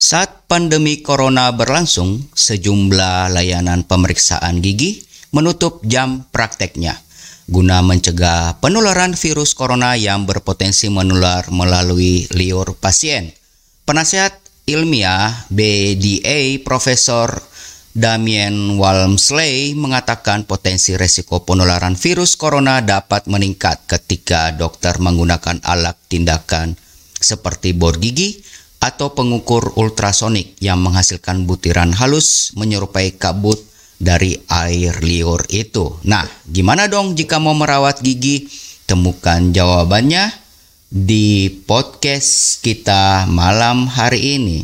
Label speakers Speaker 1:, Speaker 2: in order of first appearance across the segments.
Speaker 1: Saat pandemi corona berlangsung, sejumlah layanan pemeriksaan gigi menutup jam prakteknya guna mencegah penularan virus corona yang berpotensi menular melalui liur pasien. Penasihat ilmiah BDA Profesor Damien Walmsley mengatakan potensi resiko penularan virus corona dapat meningkat ketika dokter menggunakan alat tindakan seperti bor gigi atau pengukur ultrasonik yang menghasilkan butiran halus menyerupai kabut dari air liur itu. Nah, gimana dong jika mau merawat gigi? Temukan jawabannya di podcast kita malam hari ini.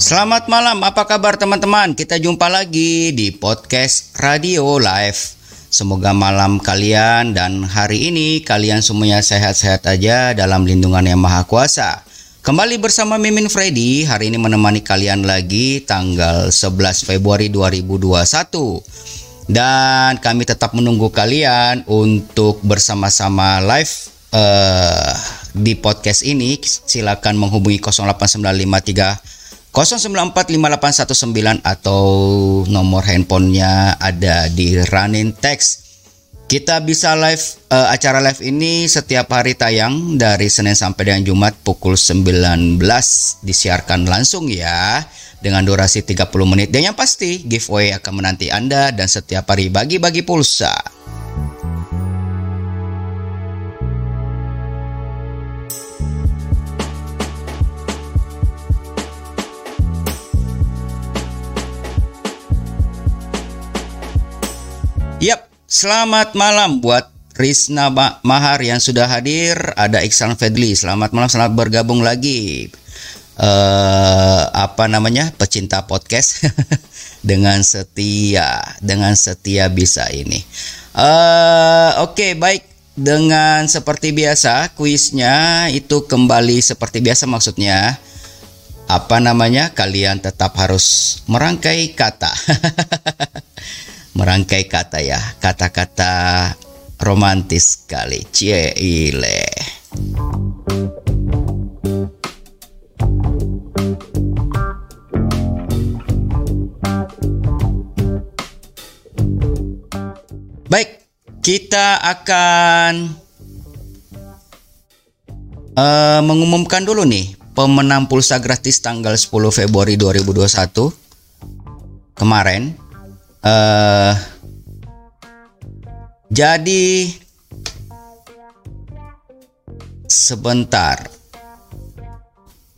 Speaker 1: Selamat malam, apa kabar teman-teman? Kita jumpa lagi di podcast Radio Live. Semoga malam kalian dan hari ini kalian semuanya sehat-sehat aja dalam lindungan yang maha kuasa. Kembali bersama Mimin Freddy, hari ini menemani kalian lagi tanggal 11 Februari 2021. Dan kami tetap menunggu kalian untuk bersama-sama live uh, di podcast ini. Silakan menghubungi 08953 09458119 atau nomor handphonenya ada di running text. Kita bisa live uh, acara live ini setiap hari tayang dari Senin sampai dengan Jumat pukul 19 disiarkan langsung ya dengan durasi 30 menit dan yang pasti giveaway akan menanti Anda dan setiap hari bagi-bagi pulsa. Selamat malam buat Risna Mahar yang sudah hadir. Ada Iksan Fedli. Selamat malam, selamat bergabung lagi. Uh, apa namanya pecinta podcast dengan setia dengan setia bisa ini. Uh, Oke okay, baik dengan seperti biasa kuisnya itu kembali seperti biasa maksudnya apa namanya kalian tetap harus merangkai kata. merangkai kata ya, kata-kata romantis sekali. Cile. Baik, kita akan uh, mengumumkan dulu nih pemenang pulsa gratis tanggal 10 Februari 2021 kemarin uh, jadi sebentar.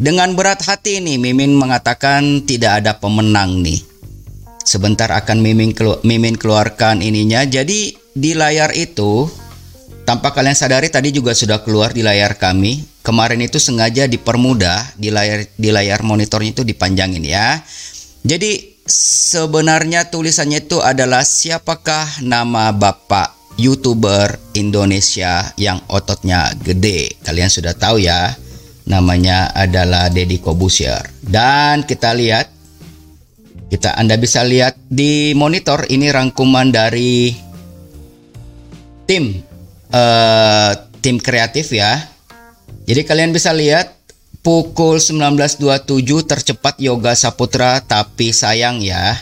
Speaker 1: Dengan berat hati nih Mimin mengatakan tidak ada pemenang nih. Sebentar akan Mimin kelu Mimin keluarkan ininya. Jadi di layar itu tanpa kalian sadari tadi juga sudah keluar di layar kami. Kemarin itu sengaja dipermudah di layar di layar monitornya itu dipanjangin ya. Jadi sebenarnya tulisannya itu adalah siapakah nama Bapak YouTuber Indonesia yang ototnya gede. Kalian sudah tahu ya. Namanya adalah Deddy Kobusier. Dan kita lihat kita Anda bisa lihat di monitor ini rangkuman dari tim uh, tim kreatif ya. Jadi kalian bisa lihat pukul 19.27 tercepat Yoga Saputra tapi sayang ya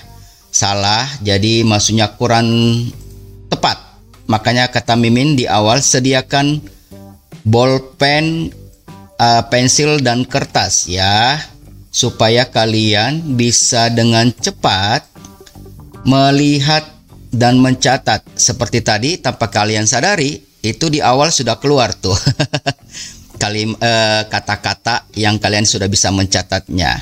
Speaker 1: salah. Jadi maksudnya kurang tepat. Makanya kata Mimin di awal sediakan bolpen uh, pensil dan kertas ya supaya kalian bisa dengan cepat melihat dan mencatat. Seperti tadi tanpa kalian sadari itu di awal sudah keluar tuh kalim eh, kata-kata yang kalian sudah bisa mencatatnya.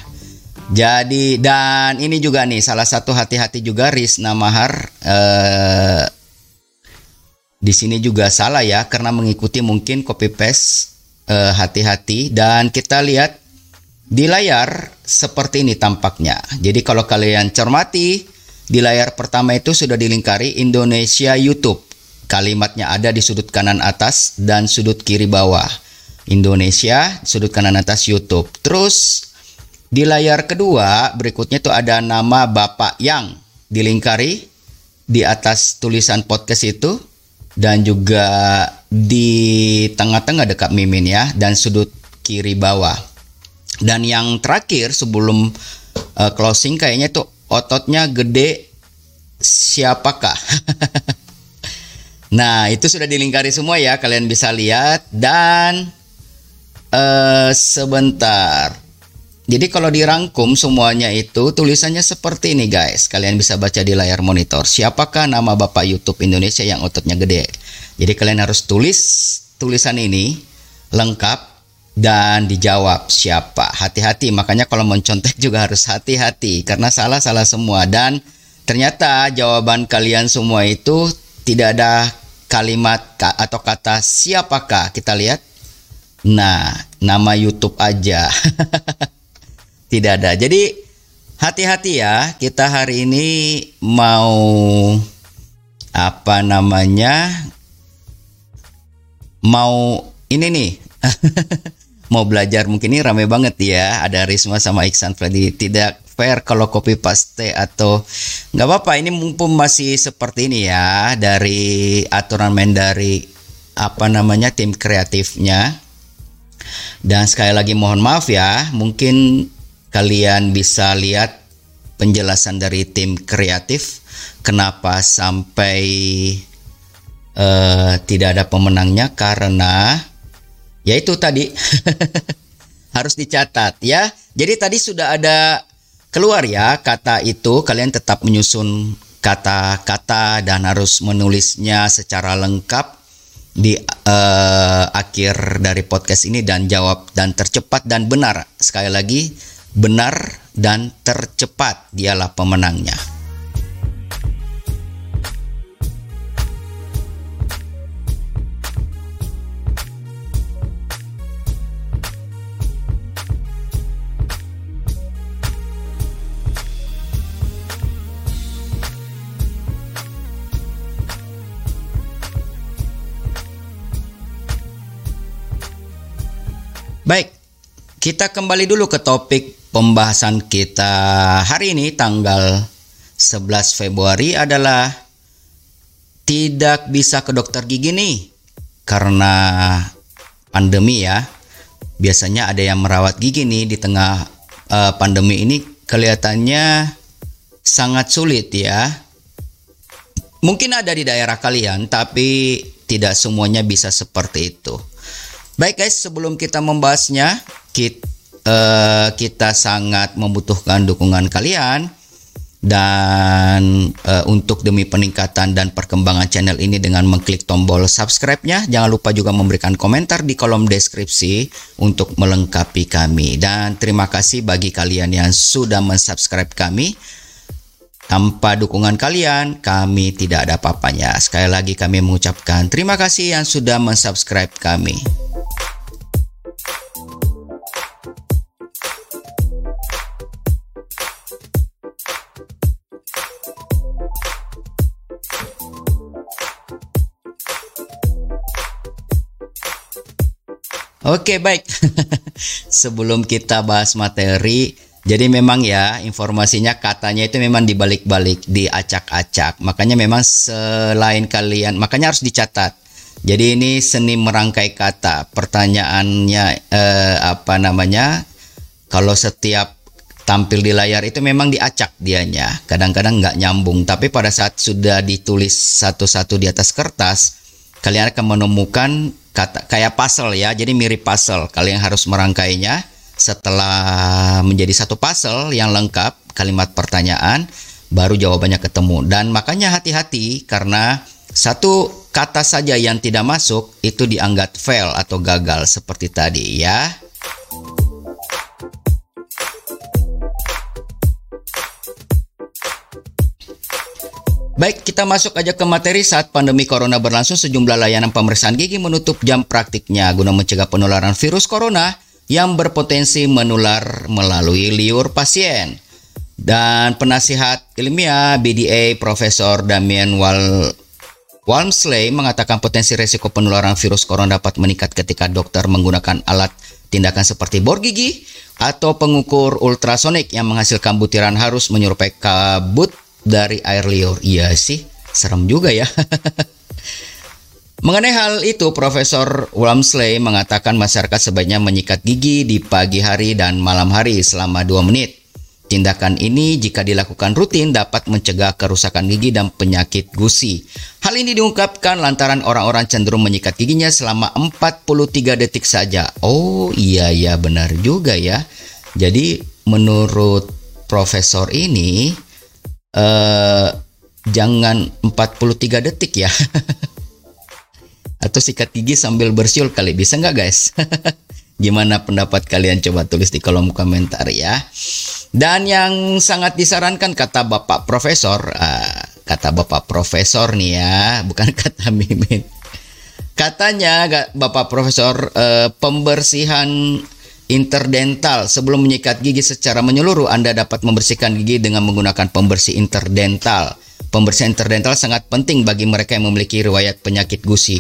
Speaker 1: Jadi dan ini juga nih salah satu hati-hati juga Rizna Mahar eh, di sini juga salah ya karena mengikuti mungkin copy paste eh, hati-hati dan kita lihat di layar seperti ini tampaknya. Jadi kalau kalian cermati di layar pertama itu sudah dilingkari Indonesia YouTube. Kalimatnya ada di sudut kanan atas dan sudut kiri bawah. Indonesia sudut kanan atas YouTube. Terus di layar kedua berikutnya tuh ada nama Bapak yang dilingkari di atas tulisan podcast itu dan juga di tengah-tengah dekat mimin ya dan sudut kiri bawah. Dan yang terakhir sebelum uh, closing kayaknya tuh ototnya gede siapakah? nah, itu sudah dilingkari semua ya, kalian bisa lihat dan uh, sebentar. Jadi kalau dirangkum semuanya itu tulisannya seperti ini guys. Kalian bisa baca di layar monitor. Siapakah nama Bapak YouTube Indonesia yang ototnya gede? Jadi kalian harus tulis tulisan ini lengkap dan dijawab siapa. Hati-hati, makanya kalau mencontek juga harus hati-hati karena salah-salah semua dan ternyata jawaban kalian semua itu tidak ada kalimat atau kata siapakah. Kita lihat. Nah, nama YouTube aja. tidak ada. Jadi hati-hati ya, kita hari ini mau apa namanya? Mau ini nih. mau belajar mungkin ini rame banget ya. Ada Risma sama Iksan Freddy. Tidak fair kalau copy paste atau nggak apa-apa ini mumpung masih seperti ini ya dari aturan main dari apa namanya tim kreatifnya dan sekali lagi mohon maaf ya mungkin kalian bisa lihat penjelasan dari tim kreatif kenapa sampai uh, tidak ada pemenangnya karena yaitu tadi harus dicatat ya. Jadi tadi sudah ada keluar ya kata itu kalian tetap menyusun kata-kata dan harus menulisnya secara lengkap di uh, akhir dari podcast ini dan jawab dan tercepat dan benar sekali lagi benar dan tercepat dialah pemenangnya. Baik, kita kembali dulu ke topik pembahasan kita hari ini tanggal 11 Februari adalah tidak bisa ke dokter gigi nih karena pandemi ya. Biasanya ada yang merawat gigi nih di tengah uh, pandemi ini kelihatannya sangat sulit ya. Mungkin ada di daerah kalian tapi tidak semuanya bisa seperti itu. Baik guys, sebelum kita membahasnya, kita uh, kita sangat membutuhkan dukungan kalian. Dan uh, untuk demi peningkatan dan perkembangan channel ini dengan mengklik tombol subscribe-nya jangan lupa juga memberikan komentar di kolom deskripsi untuk melengkapi kami. Dan terima kasih bagi kalian yang sudah mensubscribe kami. Tanpa dukungan kalian kami tidak ada apa-apanya. Sekali lagi kami mengucapkan terima kasih yang sudah mensubscribe kami Oke, baik. Sebelum kita bahas materi, jadi memang ya informasinya katanya itu memang dibalik-balik, diacak-acak. Makanya memang selain kalian, makanya harus dicatat. Jadi ini seni merangkai kata. Pertanyaannya eh, apa namanya? Kalau setiap tampil di layar itu memang diacak dianya. Kadang-kadang nggak nyambung. Tapi pada saat sudah ditulis satu-satu di atas kertas, kalian akan menemukan kata kayak puzzle ya. Jadi mirip puzzle. Kalian harus merangkainya setelah menjadi satu puzzle yang lengkap kalimat pertanyaan baru jawabannya ketemu. Dan makanya hati-hati karena satu kata saja yang tidak masuk itu dianggap fail atau gagal seperti tadi ya. Baik, kita masuk aja ke materi saat pandemi corona berlangsung sejumlah layanan pemeriksaan gigi menutup jam praktiknya guna mencegah penularan virus corona yang berpotensi menular melalui liur pasien. Dan penasihat ilmiah BDA Profesor Damien Wal Walmsley mengatakan potensi resiko penularan virus corona dapat meningkat ketika dokter menggunakan alat tindakan seperti bor gigi atau pengukur ultrasonik yang menghasilkan butiran harus menyerupai kabut dari air liur. Iya sih, serem juga ya. Mengenai hal itu, Profesor Walmsley mengatakan masyarakat sebaiknya menyikat gigi di pagi hari dan malam hari selama 2 menit. Tindakan ini jika dilakukan rutin dapat mencegah kerusakan gigi dan penyakit gusi. Hal ini diungkapkan lantaran orang-orang cenderung menyikat giginya selama 43 detik saja. Oh iya ya benar juga ya. Jadi menurut profesor ini eh, jangan 43 detik ya. Atau sikat gigi sambil bersiul kali bisa nggak guys? Gimana pendapat kalian coba tulis di kolom komentar ya. Dan yang sangat disarankan kata Bapak Profesor, uh, kata Bapak Profesor nih ya, bukan kata Mimin. Katanya Bapak Profesor uh, pembersihan interdental sebelum menyikat gigi secara menyeluruh Anda dapat membersihkan gigi dengan menggunakan pembersih interdental. Pembersihan interdental sangat penting bagi mereka yang memiliki riwayat penyakit gusi.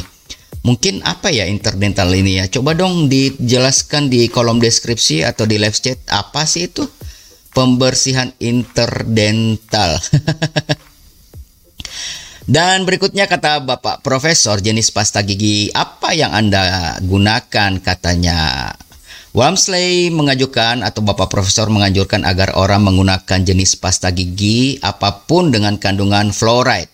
Speaker 1: Mungkin apa ya interdental ini ya? Coba dong dijelaskan di kolom deskripsi atau di live chat apa sih itu? Pembersihan interdental. Dan berikutnya kata Bapak Profesor jenis pasta gigi apa yang Anda gunakan katanya. Walmsley mengajukan atau Bapak Profesor menganjurkan agar orang menggunakan jenis pasta gigi apa pun dengan kandungan fluoride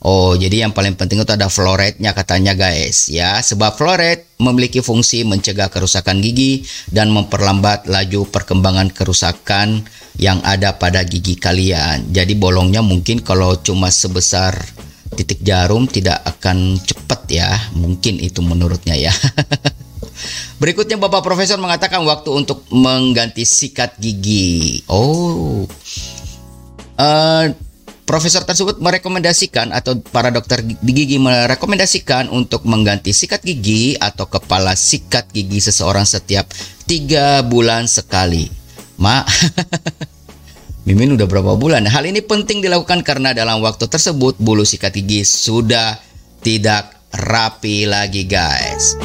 Speaker 1: Oh, jadi yang paling penting itu ada fluoride-nya katanya guys ya. Sebab fluoride memiliki fungsi mencegah kerusakan gigi dan memperlambat laju perkembangan kerusakan yang ada pada gigi kalian. Jadi bolongnya mungkin kalau cuma sebesar titik jarum tidak akan cepat ya. Mungkin itu menurutnya ya. Berikutnya Bapak Profesor mengatakan waktu untuk mengganti sikat gigi. Oh. Uh, Profesor tersebut merekomendasikan atau para dokter gigi merekomendasikan untuk mengganti sikat gigi atau kepala sikat gigi seseorang setiap tiga bulan sekali. Ma, Mimin udah berapa bulan? Hal ini penting dilakukan karena dalam waktu tersebut bulu sikat gigi sudah tidak rapi lagi guys.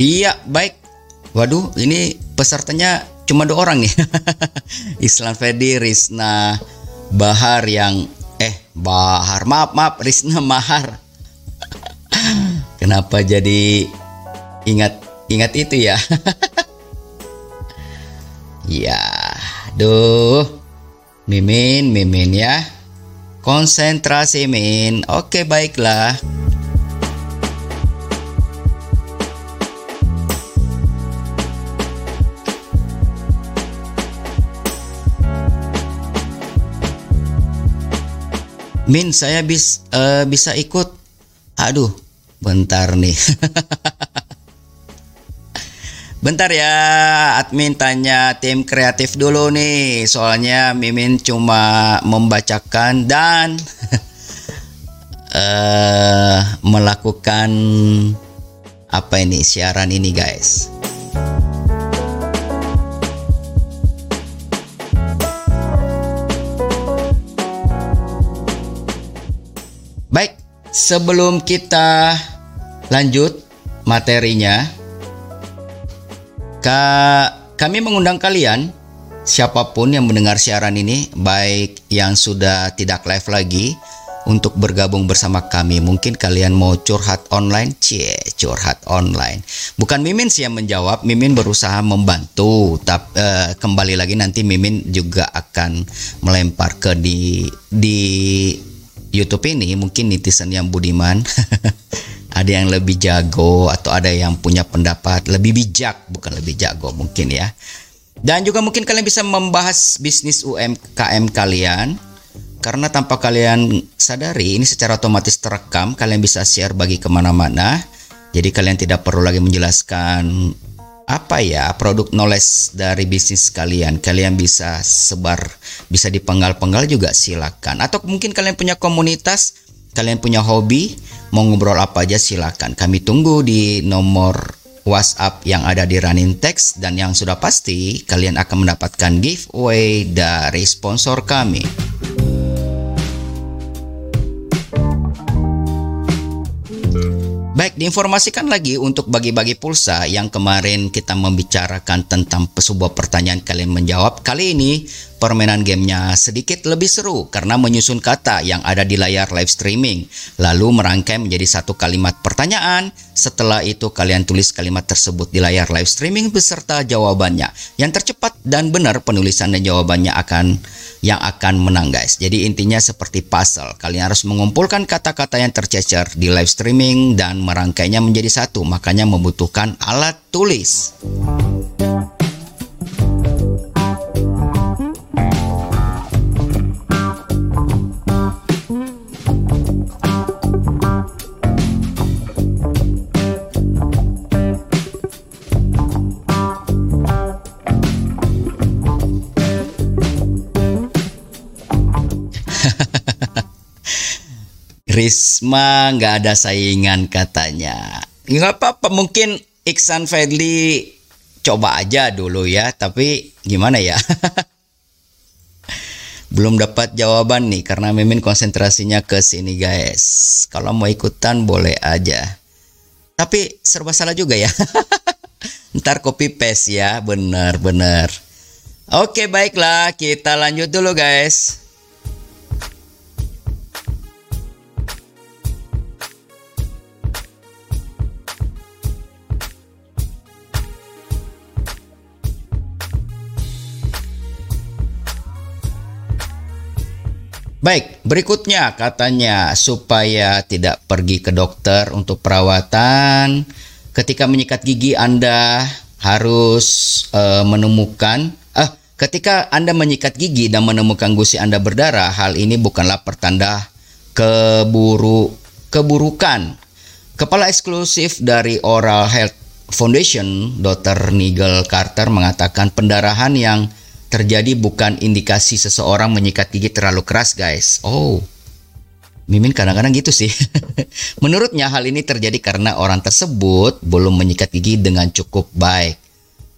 Speaker 1: Iya, baik. Waduh, ini pesertanya cuma dua orang nih. Islam Fedi, Risna, Bahar yang eh Bahar, maaf maaf, Risna Mahar. Kenapa jadi ingat ingat itu ya? ya, duh. Mimin, Mimin ya. Konsentrasi Min. Oke, baiklah. Min saya bis, uh, bisa ikut aduh bentar nih Bentar ya, admin tanya tim kreatif dulu nih. Soalnya Mimin cuma membacakan dan uh, melakukan apa ini siaran ini guys. Sebelum kita lanjut materinya, kami mengundang kalian siapa pun yang mendengar siaran ini, baik yang sudah tidak live lagi, untuk bergabung bersama kami. Mungkin kalian mau curhat online, cie, curhat online. Bukan Mimin sih yang menjawab, Mimin berusaha membantu. Tapi uh, kembali lagi nanti Mimin juga akan melempar ke di di YouTube ini mungkin netizen yang budiman ada yang lebih jago atau ada yang punya pendapat lebih bijak bukan lebih jago mungkin ya. Dan juga mungkin kalian bisa membahas bisnis UMKM kalian karena tanpa kalian sadari ini secara otomatis terekam kalian bisa share bagi ke mana-mana. Jadi kalian tidak perlu lagi menjelaskan apa ya produk knowledge dari bisnis kalian? Kalian bisa sebar bisa dipenggal-penggal juga silakan. Atau mungkin kalian punya komunitas kalian punya hobi mau ngobrol apa aja silakan. Kami tunggu di nomor WhatsApp yang ada di running text dan yang sudah pasti kalian akan mendapatkan giveaway dari sponsor kami. Baik, diinformasikan lagi untuk bagi-bagi pulsa yang kemarin kita membicarakan tentang sebuah pertanyaan kalian menjawab. Kali ini permainan gamenya sedikit lebih seru karena menyusun kata yang ada di layar live streaming, lalu merangkai menjadi satu kalimat pertanyaan. Setelah itu kalian tulis kalimat tersebut di layar live streaming beserta jawabannya. Yang tercepat dan benar penulisan dan jawabannya akan yang akan menang guys. Jadi intinya seperti puzzle. Kalian harus mengumpulkan kata-kata yang tercecer di live streaming dan merangkainya menjadi satu. Makanya membutuhkan alat tulis. Risma nggak ada saingan katanya. Nggak apa-apa, mungkin Iksan Fadli coba aja dulu ya, tapi gimana ya? Belum dapat jawaban nih karena Mimin konsentrasinya ke sini guys. Kalau mau ikutan boleh aja. Tapi serba salah juga ya. Ntar copy paste ya, bener-bener. Oke baiklah, kita lanjut dulu guys. Baik, berikutnya katanya supaya tidak pergi ke dokter untuk perawatan. Ketika menyikat gigi Anda harus uh, menemukan uh, ketika Anda menyikat gigi dan menemukan gusi Anda berdarah, hal ini bukanlah pertanda keburu keburukan. Kepala eksklusif dari Oral Health Foundation, Dr. Nigel Carter mengatakan pendarahan yang terjadi bukan indikasi seseorang menyikat gigi terlalu keras, guys. Oh, Mimin kadang-kadang gitu sih. Menurutnya hal ini terjadi karena orang tersebut belum menyikat gigi dengan cukup baik.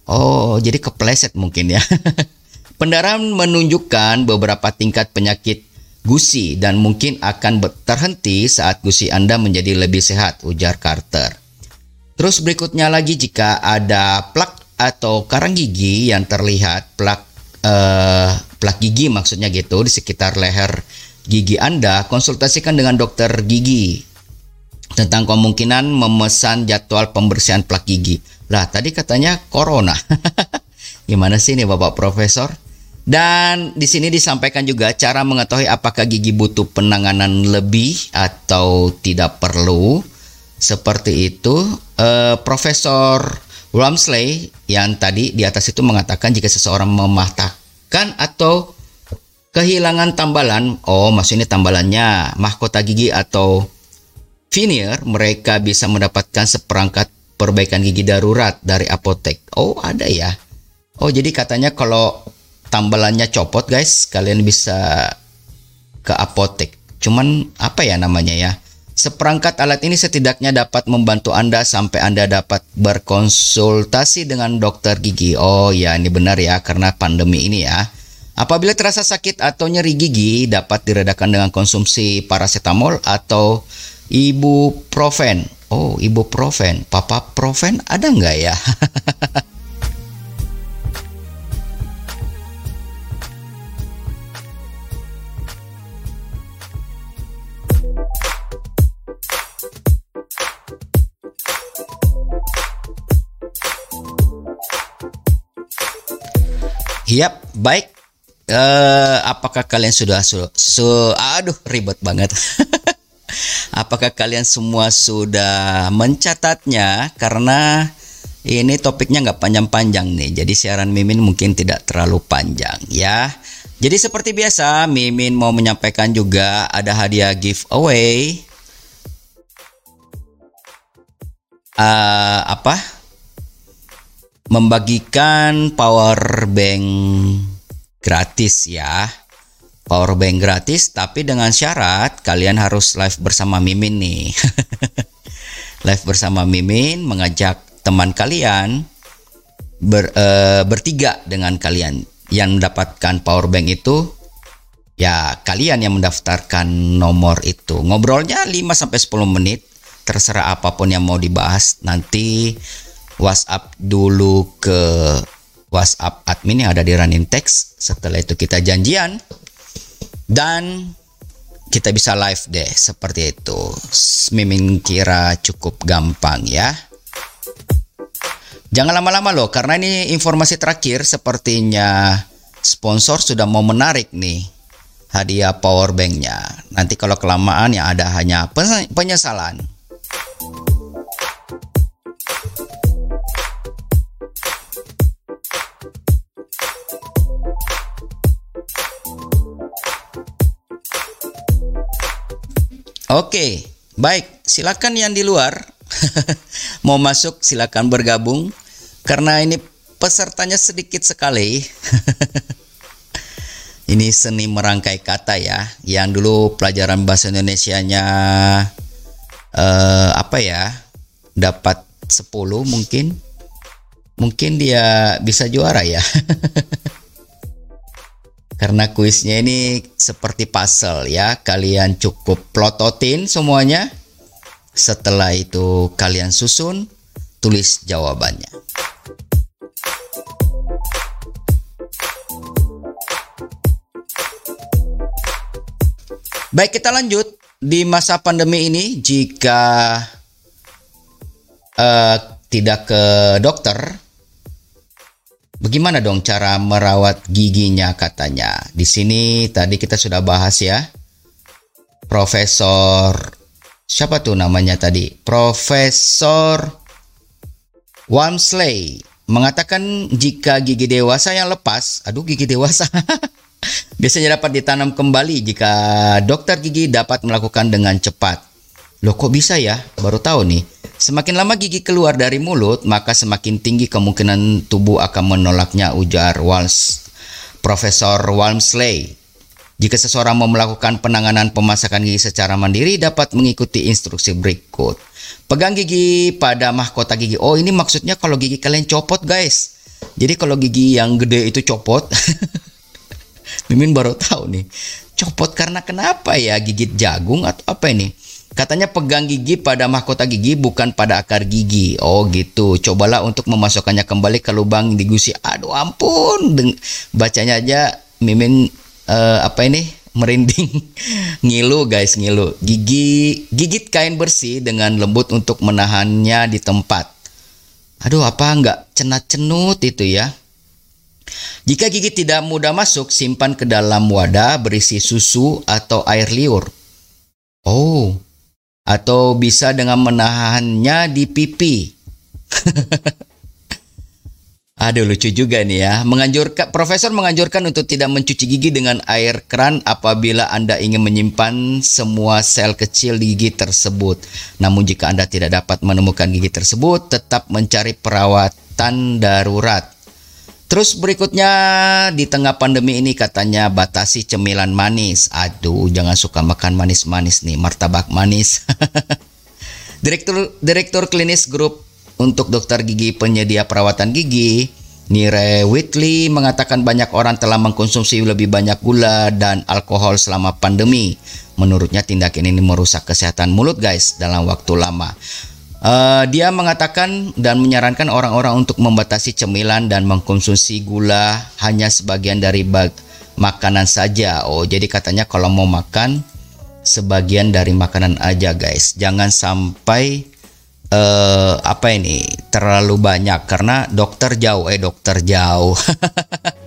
Speaker 1: Oh, jadi kepleset mungkin ya. Pendarahan menunjukkan beberapa tingkat penyakit gusi dan mungkin akan terhenti saat gusi Anda menjadi lebih sehat, ujar Carter. Terus berikutnya lagi jika ada plak atau karang gigi yang terlihat, plak uh, plak gigi maksudnya gitu di sekitar leher gigi Anda, konsultasikan dengan dokter gigi tentang kemungkinan memesan jadwal pembersihan plak gigi. Lah, tadi katanya corona. Gimana sih ini Bapak Profesor? Dan di sini disampaikan juga cara mengetahui apakah gigi butuh penanganan lebih atau tidak perlu. Seperti itu, uh, Profesor Ramsley yang tadi di atas itu mengatakan jika seseorang mematahkan atau kehilangan tambalan, oh maksudnya tambalannya mahkota gigi atau veneer, mereka bisa mendapatkan seperangkat perbaikan gigi darurat dari apotek. Oh ada ya. Oh jadi katanya kalau tambalannya copot guys, kalian bisa ke apotek. Cuman apa ya namanya ya? Seperangkat alat ini setidaknya dapat membantu Anda sampai Anda dapat berkonsultasi dengan dokter gigi. Oh ya, ini benar ya karena pandemi ini ya. Apabila terasa sakit atau nyeri gigi dapat diredakan dengan konsumsi paracetamol atau ibuprofen. Oh, ibuprofen. Papa profen ada nggak ya? Yap, baik. Uh, apakah kalian sudah su, su aduh ribet banget. apakah kalian semua sudah mencatatnya karena ini topiknya nggak panjang-panjang nih. Jadi siaran Mimin mungkin tidak terlalu panjang ya. Jadi seperti biasa Mimin mau menyampaikan juga ada hadiah giveaway. Uh, apa? Membagikan power bank gratis ya. Power bank gratis tapi dengan syarat kalian harus live bersama Mimin nih. live bersama Mimin mengajak teman kalian ber, e, bertiga dengan kalian yang mendapatkan power bank itu ya kalian yang mendaftarkan nomor itu. Ngobrolnya 5 sampai 10 menit terserah apa pun yang mau dibahas nanti WhatsApp dulu ke WhatsApp admin yang ada di running text. Setelah itu kita janjian. Dan kita bisa live deh seperti itu. Mimin kira cukup gampang ya. Jangan lama-lama loh karena ini informasi terakhir. Sepertinya sponsor sudah mau menarik nih hadiah power banknya. Nanti kalau kelamaan yang ada hanya penyesalan Oke, baik. Silakan yang di luar mau masuk silakan bergabung karena ini pesertanya sedikit sekali. ini seni merangkai kata ya. Yang dulu pelajaran bahasa Indonesianya uh, apa ya? Dapat 10 mungkin. Mungkin dia bisa juara ya. Karena kuisnya ini seperti puzzle ya. Kalian cukup plototin semuanya. Setelah itu kalian susun, tulis jawabannya. Baik, kita lanjut. Di masa pandemi ini, jika uh, tidak ke dokter, Bagaimana dong cara merawat giginya katanya? Di sini tadi kita sudah bahas ya. Profesor siapa tuh namanya tadi? Profesor Wamsley mengatakan jika gigi dewasa yang lepas, aduh gigi dewasa biasanya dapat ditanam kembali jika dokter gigi dapat melakukan dengan cepat. Loh kok bisa ya? Baru tahu nih. Semakin lama gigi keluar dari mulut, maka semakin tinggi kemungkinan tubuh akan menolaknya, ujar Walsh, Profesor Walmsley. Jika seseorang mau melakukan penanganan pemasakan gigi secara mandiri, dapat mengikuti instruksi berikut. Pegang gigi pada mahkota gigi. Oh, ini maksudnya kalau gigi kalian copot, guys. Jadi kalau gigi yang gede itu copot, Mimin baru tahu nih. Copot karena kenapa ya? Gigit jagung atau apa ini? Katanya pegang gigi pada mahkota gigi bukan pada akar gigi. Oh gitu. Cobalah untuk memasukkannya kembali ke lubang di gusi. Aduh ampun. Deng bacanya aja mimin uh, apa ini? merinding. ngilu guys, ngilu. Gigi gigit kain bersih dengan lembut untuk menahannya di tempat. Aduh, apa enggak cenat-cenut itu ya? Jika gigi tidak mudah masuk, simpan ke dalam wadah berisi susu atau air liur. Oh, atau bisa dengan menahannya di pipi. Aduh lucu juga nih ya. Menganjurkan profesor menganjurkan untuk tidak mencuci gigi dengan air keran apabila Anda ingin menyimpan semua sel kecil di gigi tersebut. Namun jika Anda tidak dapat menemukan gigi tersebut, tetap mencari perawatan darurat. Terus berikutnya di tengah pandemi ini katanya batasi cemilan manis. Aduh, jangan suka makan manis-manis nih, martabak manis. Direktur Direktur Klinis Grup untuk dokter gigi penyedia perawatan gigi, Nire Whitley mengatakan banyak orang telah mengkonsumsi lebih banyak gula dan alkohol selama pandemi. Menurutnya tindakan ini merusak kesehatan mulut guys dalam waktu lama. Uh, dia mengatakan dan menyarankan orang-orang untuk membatasi cemilan dan mengkonsumsi gula hanya sebagian dari bag makanan saja. Oh, jadi katanya kalau mau makan sebagian dari makanan aja, guys. Jangan sampai uh, apa ini terlalu banyak karena dokter jauh eh dokter jauh.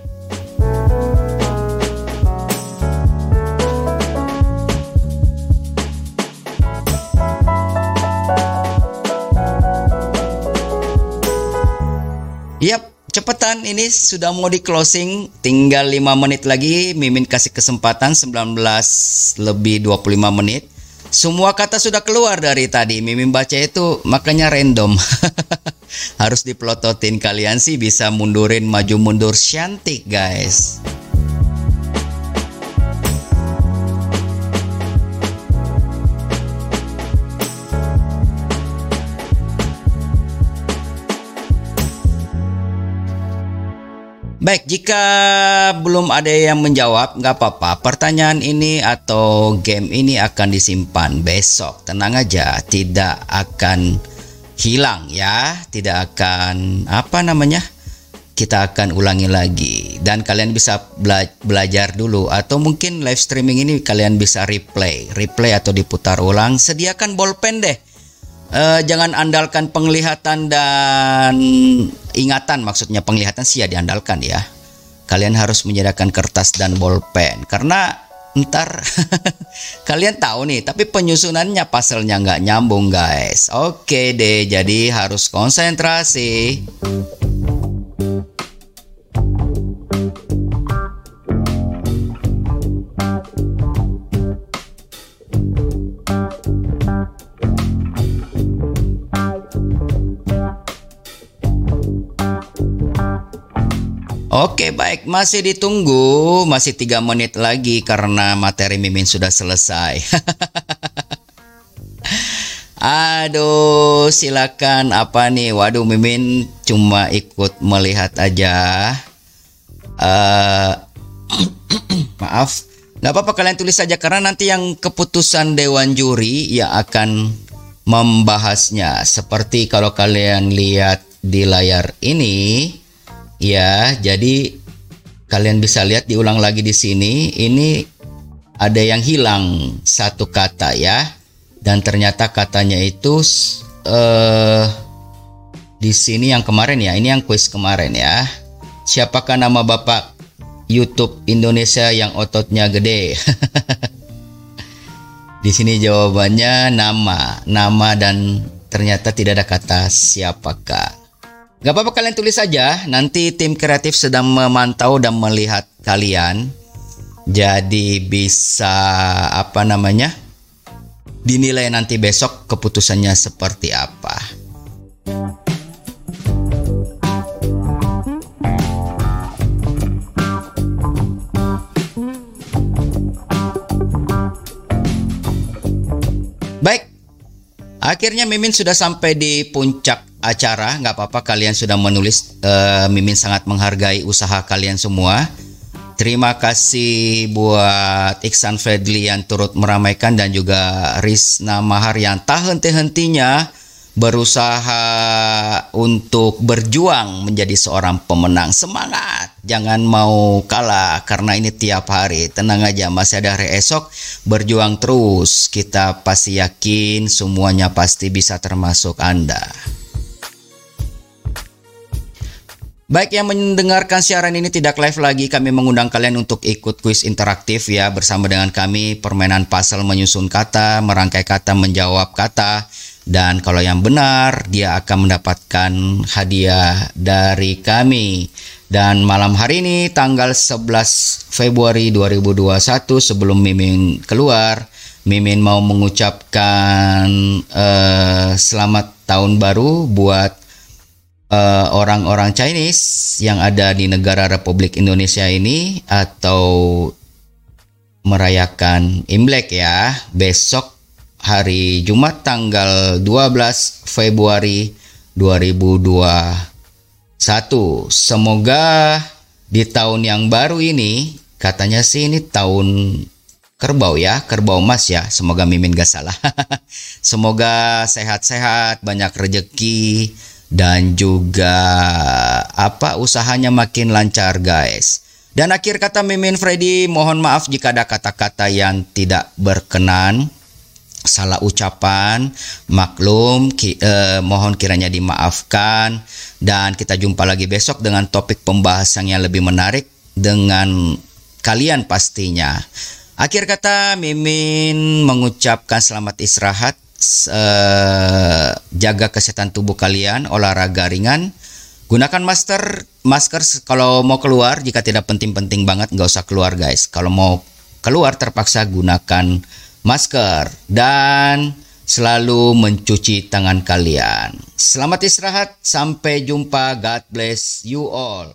Speaker 1: Yap, cepetan. Ini sudah mau di closing. Tinggal 5 menit lagi. Mimin kasih kesempatan 19 lebih 25 menit. Semua kata sudah keluar dari tadi. Mimin baca itu makanya random. Harus dipelototin kalian sih bisa mundurin maju mundur cantik guys Baik, jika belum ada yang menjawab, nggak apa-apa. Pertanyaan ini atau game ini akan disimpan besok. Tenang aja, tidak akan hilang ya, tidak akan apa namanya? Kita akan ulangi lagi dan kalian bisa bela belajar dulu atau mungkin live streaming ini kalian bisa replay, replay atau diputar ulang. Sediakan bolpen deh uh, jangan andalkan penglihatan dan ingatan. Maksudnya penglihatan sih ya diandalkan ya. Kalian harus menyediakan kertas dan bolpen. Karena ntar kalian tahu nih tapi penyusunannya pasalnya nggak nyambung guys. Oke deh jadi harus konsentrasi Oke baik. Masih ditunggu. Masih tiga menit lagi karena materi Mimin sudah selesai. Aduh silakan apa nih? Waduh Mimin cuma ikut melihat aja. Uh, Maaf. Gak apa-apa kalian tulis saja karena nanti yang keputusan Dewan Juri yang akan membahasnya. Seperti kalau kalian lihat di layar ini Ya, jadi kalian bisa lihat diulang lagi di sini. Ini ada yang hilang satu kata ya. Dan ternyata katanya itu uh, di sini yang kemarin ya. Ini yang kuis kemarin ya. Siapakah nama Bapak YouTube Indonesia yang ototnya gede? di sini jawabannya nama, nama dan ternyata tidak ada kata siapakah. Gak apa-apa kalian tulis saja. Nanti tim kreatif sedang memantau dan melihat kalian. Jadi bisa apa namanya? Dinilai nanti besok keputusannya seperti apa. Baik, akhirnya Mimin sudah sampai di puncak acara, nggak apa-apa kalian sudah menulis. Uh, Mimin sangat menghargai usaha kalian semua. Terima kasih buat Iksan Fredly yang turut meramaikan dan juga Rizna Mahar yang tak henti-hentinya berusaha untuk berjuang menjadi seorang pemenang. Semangat, jangan mau kalah karena ini tiap hari. Tenang aja, masih ada hari esok. Berjuang terus. Kita pasti yakin semuanya pasti bisa termasuk Anda. Baik yang mendengarkan siaran ini tidak live lagi, kami mengundang kalian untuk ikut kuis interaktif ya bersama dengan kami permainan puzzle menyusun kata, merangkai kata, menjawab kata dan kalau yang benar dia akan mendapatkan hadiah dari kami. Dan malam hari ini tanggal 11 Februari 2021 sebelum Mimin keluar, Mimin mau mengucapkan uh, selamat tahun baru buat orang-orang uh, Chinese yang ada di negara Republik Indonesia ini atau merayakan Imlek ya besok hari Jumat tanggal 12 Februari 2021 semoga di tahun yang baru ini katanya sih ini tahun kerbau ya kerbau emas ya semoga mimin gak salah. Semoga sehat-sehat banyak rejeki dan juga apa usahanya makin lancar guys. Dan akhir kata Mimin Freddy mohon maaf jika ada kata-kata yang tidak berkenan, salah ucapan, maklum, ki, eh, mohon kiranya dimaafkan dan kita jumpa lagi besok dengan topik pembahasan yang lebih menarik dengan kalian pastinya. Akhir kata Mimin mengucapkan selamat istirahat uh, jaga kesehatan tubuh kalian, olahraga ringan. Gunakan masker, masker kalau mau keluar jika tidak penting-penting banget nggak usah keluar guys. Kalau mau keluar terpaksa gunakan masker dan selalu mencuci tangan kalian. Selamat istirahat, sampai jumpa. God bless you all.